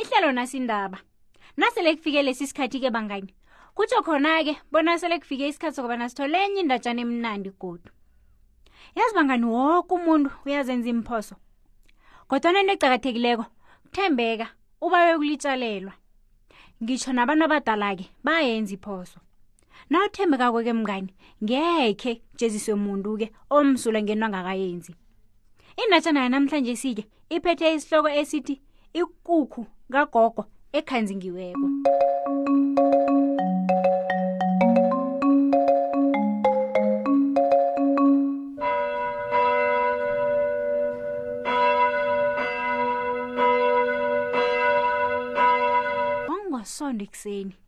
ihlelo nasindaba nasele kufike lesi sikhathi-ke bangani kutsho khona-ke bona sele kufike isikhathi sokubana sithole enye indatshana emnandi godu yazi bangani woke umuntu uyazenza imphoso kodwana into ecakathekileko kuthembeka ubawe kulitshalelwa ngitsho nabantu abadala-ke bayenza iphoso nawuthembekako-ke mngani ngekhe jeziswe muntu-ke omsulwa ngento angakayenzi indatshana yanamhlanje sike iphethe isihloko esithi ikukhu kagogo ekhanzingiweko wangosondo ekuseni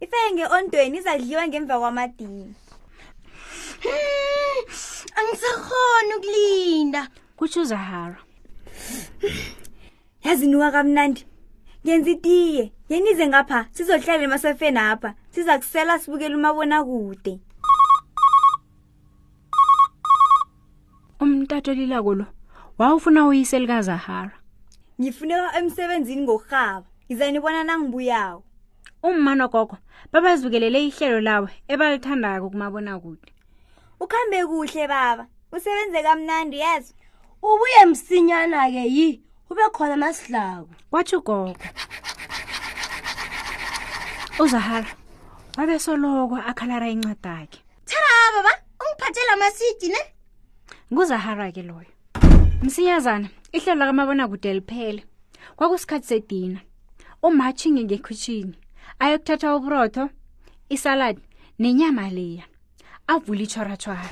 ifeye nge-ondweni izadliwa ngemva kwamadini angisakhoni ukulinda kutsho uzahara yaziniwa kamnandi ngenza itiye yenize ngapha sizohlala emasafeni apha siza kusela sibukela umabonakude umtato olilako lo wawufuna uyise likazahara ngifuneka emsebenzini ngokurhaba ngizani bona nangibuyawo umma nogogo babazibukelele ihlelo lawo ebalithandako kumabona kude ukhambe kuhle baba usebenze kamnandi yezo ubuye msinyana-ke yi ube khona nasidlako watsho ugogo uzahara wabesoloko akhalara incwadakhe tara baba ungiphathela amasidi ne nguzahara-ke loyo msinyazana ihlelo lakamabona kude liphele kwakusikhathi sedina umathingi ngekhwitshini ayokuthatha uburotho isaladi nenyama leya avule itshwaratshwara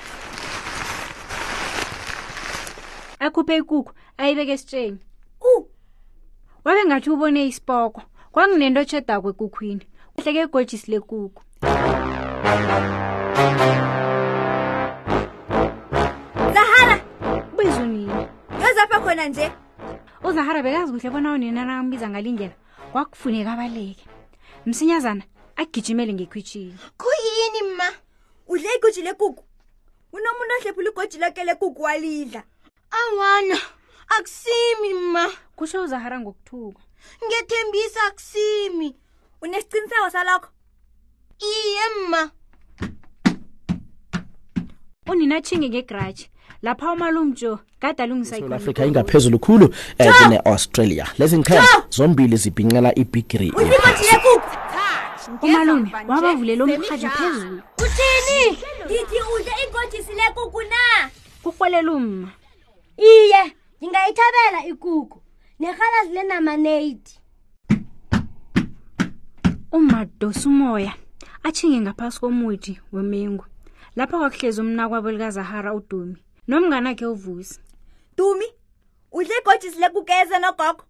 akhuphe ikuku ayibeke esitsheni u wabe ngathi ubone isipoko kwanginento otshedako ekukhwini uhleke egojisi lekuku zahara bizo nini yozapha khona nje uzahara bekazi kuhle bona unina nakambiza ngalindlela kwakufuneka abaleke msinyazana agijimele ngekhwitshini khuyini ma udle iguji lekuku unomuntu ohlephula igoji lakhe lekuku walidla awana akusimi ma kusho uzahara ngokuthuka ngethembisa akusimi unesiqiniseko salokho iye ma unina atjhinge ngegratshi lapha umalumjo kade alungisa south africa ingaphezulu khulu eh, kune-australia lezi ngichema zombili zibhincela ibigiri umalume wabavulela umrhatho phezulu uthini ngithi udle igodisi lekuku na kurhwelela umma iye ngingayithabela ikuku nerhalazi lenamaneyidi umadosa umoya athinge ngaphasi komuthi wemengu lapho kwakuhlezi umnakwabo likazahara udumi nomnganakhe uvusi dumi udle igojisi lekukeze nogogo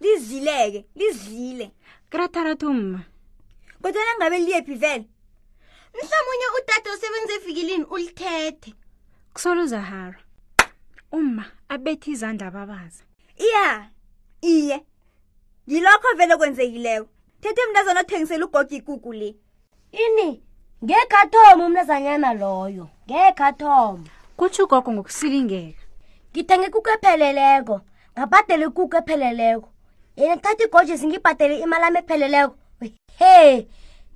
lizileke lizile kratharathu mma kodwa nangabe liyephi vele mhlawumunye udade osebenza evikilini ulithethe kusolo uzahara umma abethe izandla ababaza iya iye ngilokho vele kwenzekileko thethe mntazana othengisela ugogo ikuku le ini ngekhe athoma umnazanyana loyo ngekhe athoma kutsho ugogo ngokusilingeka ngithenge ikuku epheleleko ngabhadele ikuku epheleleko yena thatha igojesi ngibhadele imali ami epheleleko he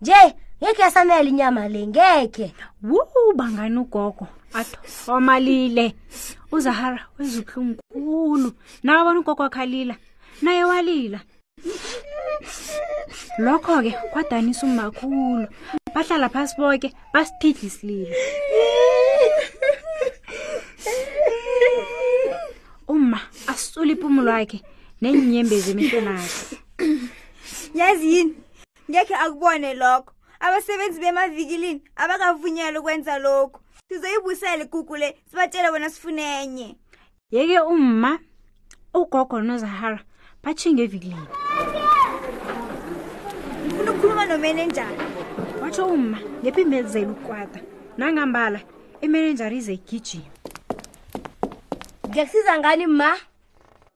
nje ngekhe yasanela inyama le ngekhe wu bangani ugogo athomalile uzahara wezuhlungukulu nawe bona ugogo wakhalila naye walila lokho-ke kwadanisa umakhulu bahlala phasi boke basithidla isililo uma asisula ipumu lwakhe neenyembezi emehlonakhe yazi yini ngekhe akubone lokho abasebenzi bemavikilini abakavunyelwa ukwenza lokhu sizoyibusela ikuku le sibatshele bona sifunenye yeke umma ugogo nozahara batshinge evikilini ufuna ukukhuluma nomenenjara watsho umma ngepimezela ukwata nangambala imenenjara ize igijima ngekusiza ngani ma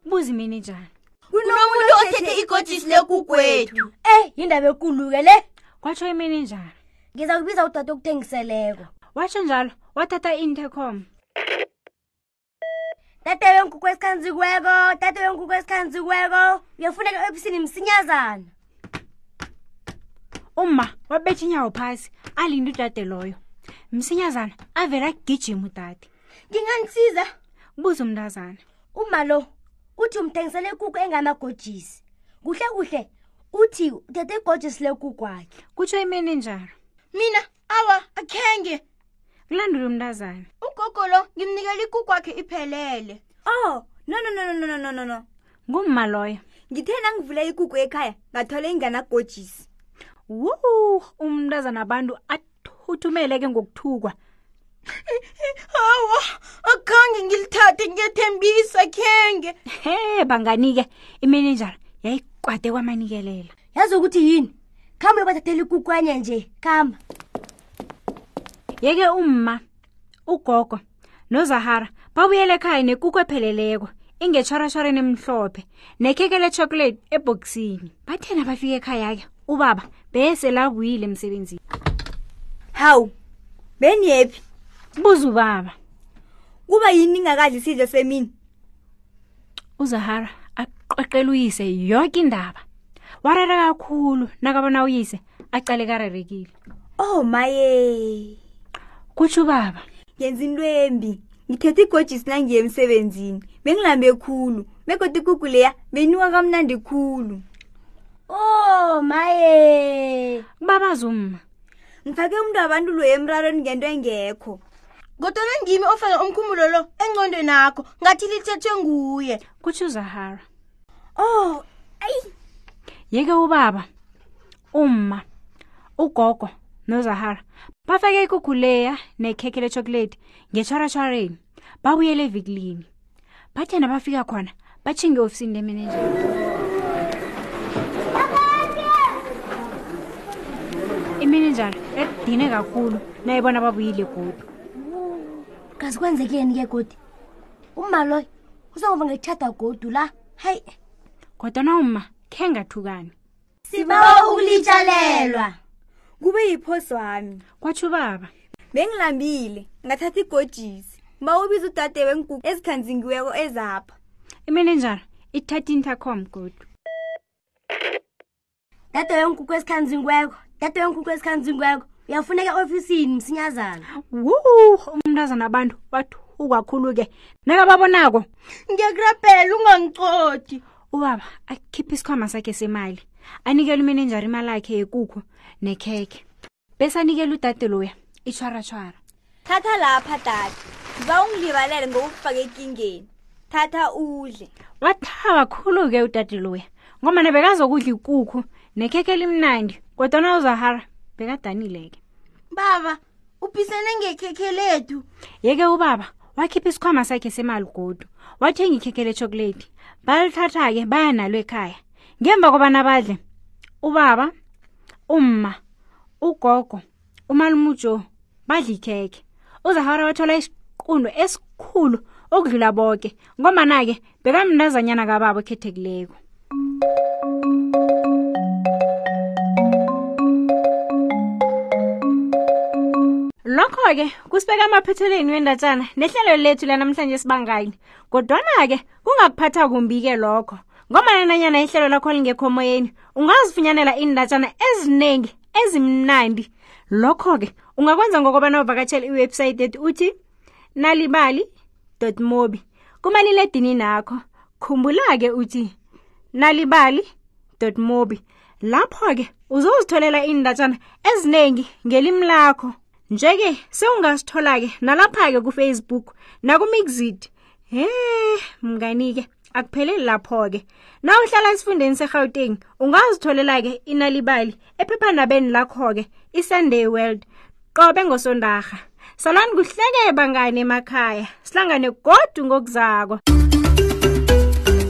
buza imenenjara kunomuntu othethe igojisi lekugwethu eyi yindaba ekuluke le kwatsho imenenjara ngiza kubiza udade okuthengiseleko watsho njalo wathatha intecom tata wenkukhu esikhanzikweko tata wenkukhu esikhanzikweko uyafuneka episini msinyazana umma wabetha inyawo phasi alinde udade loyo msinyazana avele agijima udade nginganisiza kubuza umntazana uma lo uthi umthengisele ikuku engamagojisi kuhle kuhle uthi uthethe igojisi lekuku wakhe kutsho imini njalo mina awa akhenge kulandula umntazana ugogo lo ngimnikela ikukwakhe iphelele oh no no no no no no no no ngumma loyo ngithe nangivula ikuku ekhaya ngathola inganagojisi wu umntazana abantu athuthumele ke ngokuthukwa hawa akhange ngilithathe ngiyethembisa khenge he banganike imenenjara yayikwade kwamanikelela yazi ukuthi yini khamba uyobathathela ikukwanye nje khamba yeke umma ugogo nozahara babuyela ekhaya nekuku epheleleko ingetshwarashwareni emhlophe nekheke lechocolate ebhokisini bathena bafika ekhaya-ke ubaba bese labuyile emsebenzini hawu beniyephi buza ubaba kuba yini ingakadli isidlo semini uzahara aqoqela uyise yonke indaba warera kakhulu nakabona uyise aqale karerekile oh maye kutsho ubaba ngenza into embi ngithethe igojisi nangiye emsebenzini bengilambe khulu begodwa ikugu leya beniwa kamnandi khulu o oh, maye babazi umma ngifake umuntu wabantu loyo emrarweni ngento engekho kodwana ngimi ofake umkhumbulo lo engcondweni akho ngathi lithethwe nguye kutsho uzahara oh ayi yeke ubaba umma ugogo nozahara bafake ikuguleya nekhekhe letshokuleti ngetshwaratshwareni babuyele evikilini bathena bafika khona batshinge ofisini lemenenjera imenenjara edine kakhulu naye bona babuyile godu kazi kwenzekeni ke godi umaloyo uzongoba ngekuthada godu la hayi kodwa na uma khe ngathukani sibawa ukulitshalelwa kube yiphoso wami kwatsho ubaba bengilambile ngathatha igojisi ma ubiza udade wengugu ezikhanzingiweko ezapha imenenjara ithatha intercom godu dade wengugu ezikhanzingiweko dade wengugu ezikhanzingiweko uyafuneka e-ofisini msinyazana wu umntazana abantu bathukwakhulu-ke nakababonako ngiyakurabhela ungangicodi ubaba akhiphe isikhwama sakhe semali anikele umenenjari imali akhe yekukhu nekhekhe bese anikele udade loya itshwaratshwara thatha lapha dade ngiba ungilibalele ngokukufaka ekingeni thatha udle wathaba khulu-ke udade loya ngomana bekazokudla ikukhu nekhekhe elimnandi kodwana uzahara bekadanileke baba ubhisene ngekhekhe lethu yeke ubaba wakhipha isikhwama sakhe semali godu wathenga ikhekhe lechokoledi balithatha-ke baya nalo ekhaya ngemva kobana badle ubaba umma ugogo umalumujo badla ikhekhe uzahara wathola isiqundu esikhulu okudlula boke ngombana-ke bekamntazanyana kababa okhethekileko lokho-ke kusibeka amaphethelweni wendatshana nehlelo lethu lanamhlanje sibangayini kodwana-ke kungakuphatha kumbi-ke lokho ngomana nanyana ihlelo lakho lingekho moyeni ungazifunyanela iindatshana eziningi ezimnandi lokho-ke ungakwenza ngokobana uvakatshela iwebhsayithi ethi uthi nalibali mobi kumaliledini nakho khumbula-ke uthi nalibali mobi lapho-ke uzozitholela iindatshana eziningi ngelimi lakho nje-ke sewungasithola-ke nalapha-ke kufacebook nakumixit he mnganike akupheleli lapho-ke na uhlala esifundeni serhawuteng ungazitholela-ke inalibali ephephanabeni lakho-ke isunday world qobe ngosondarha salani kuhleke bangane emakhaya sihlangane godu ngokuzako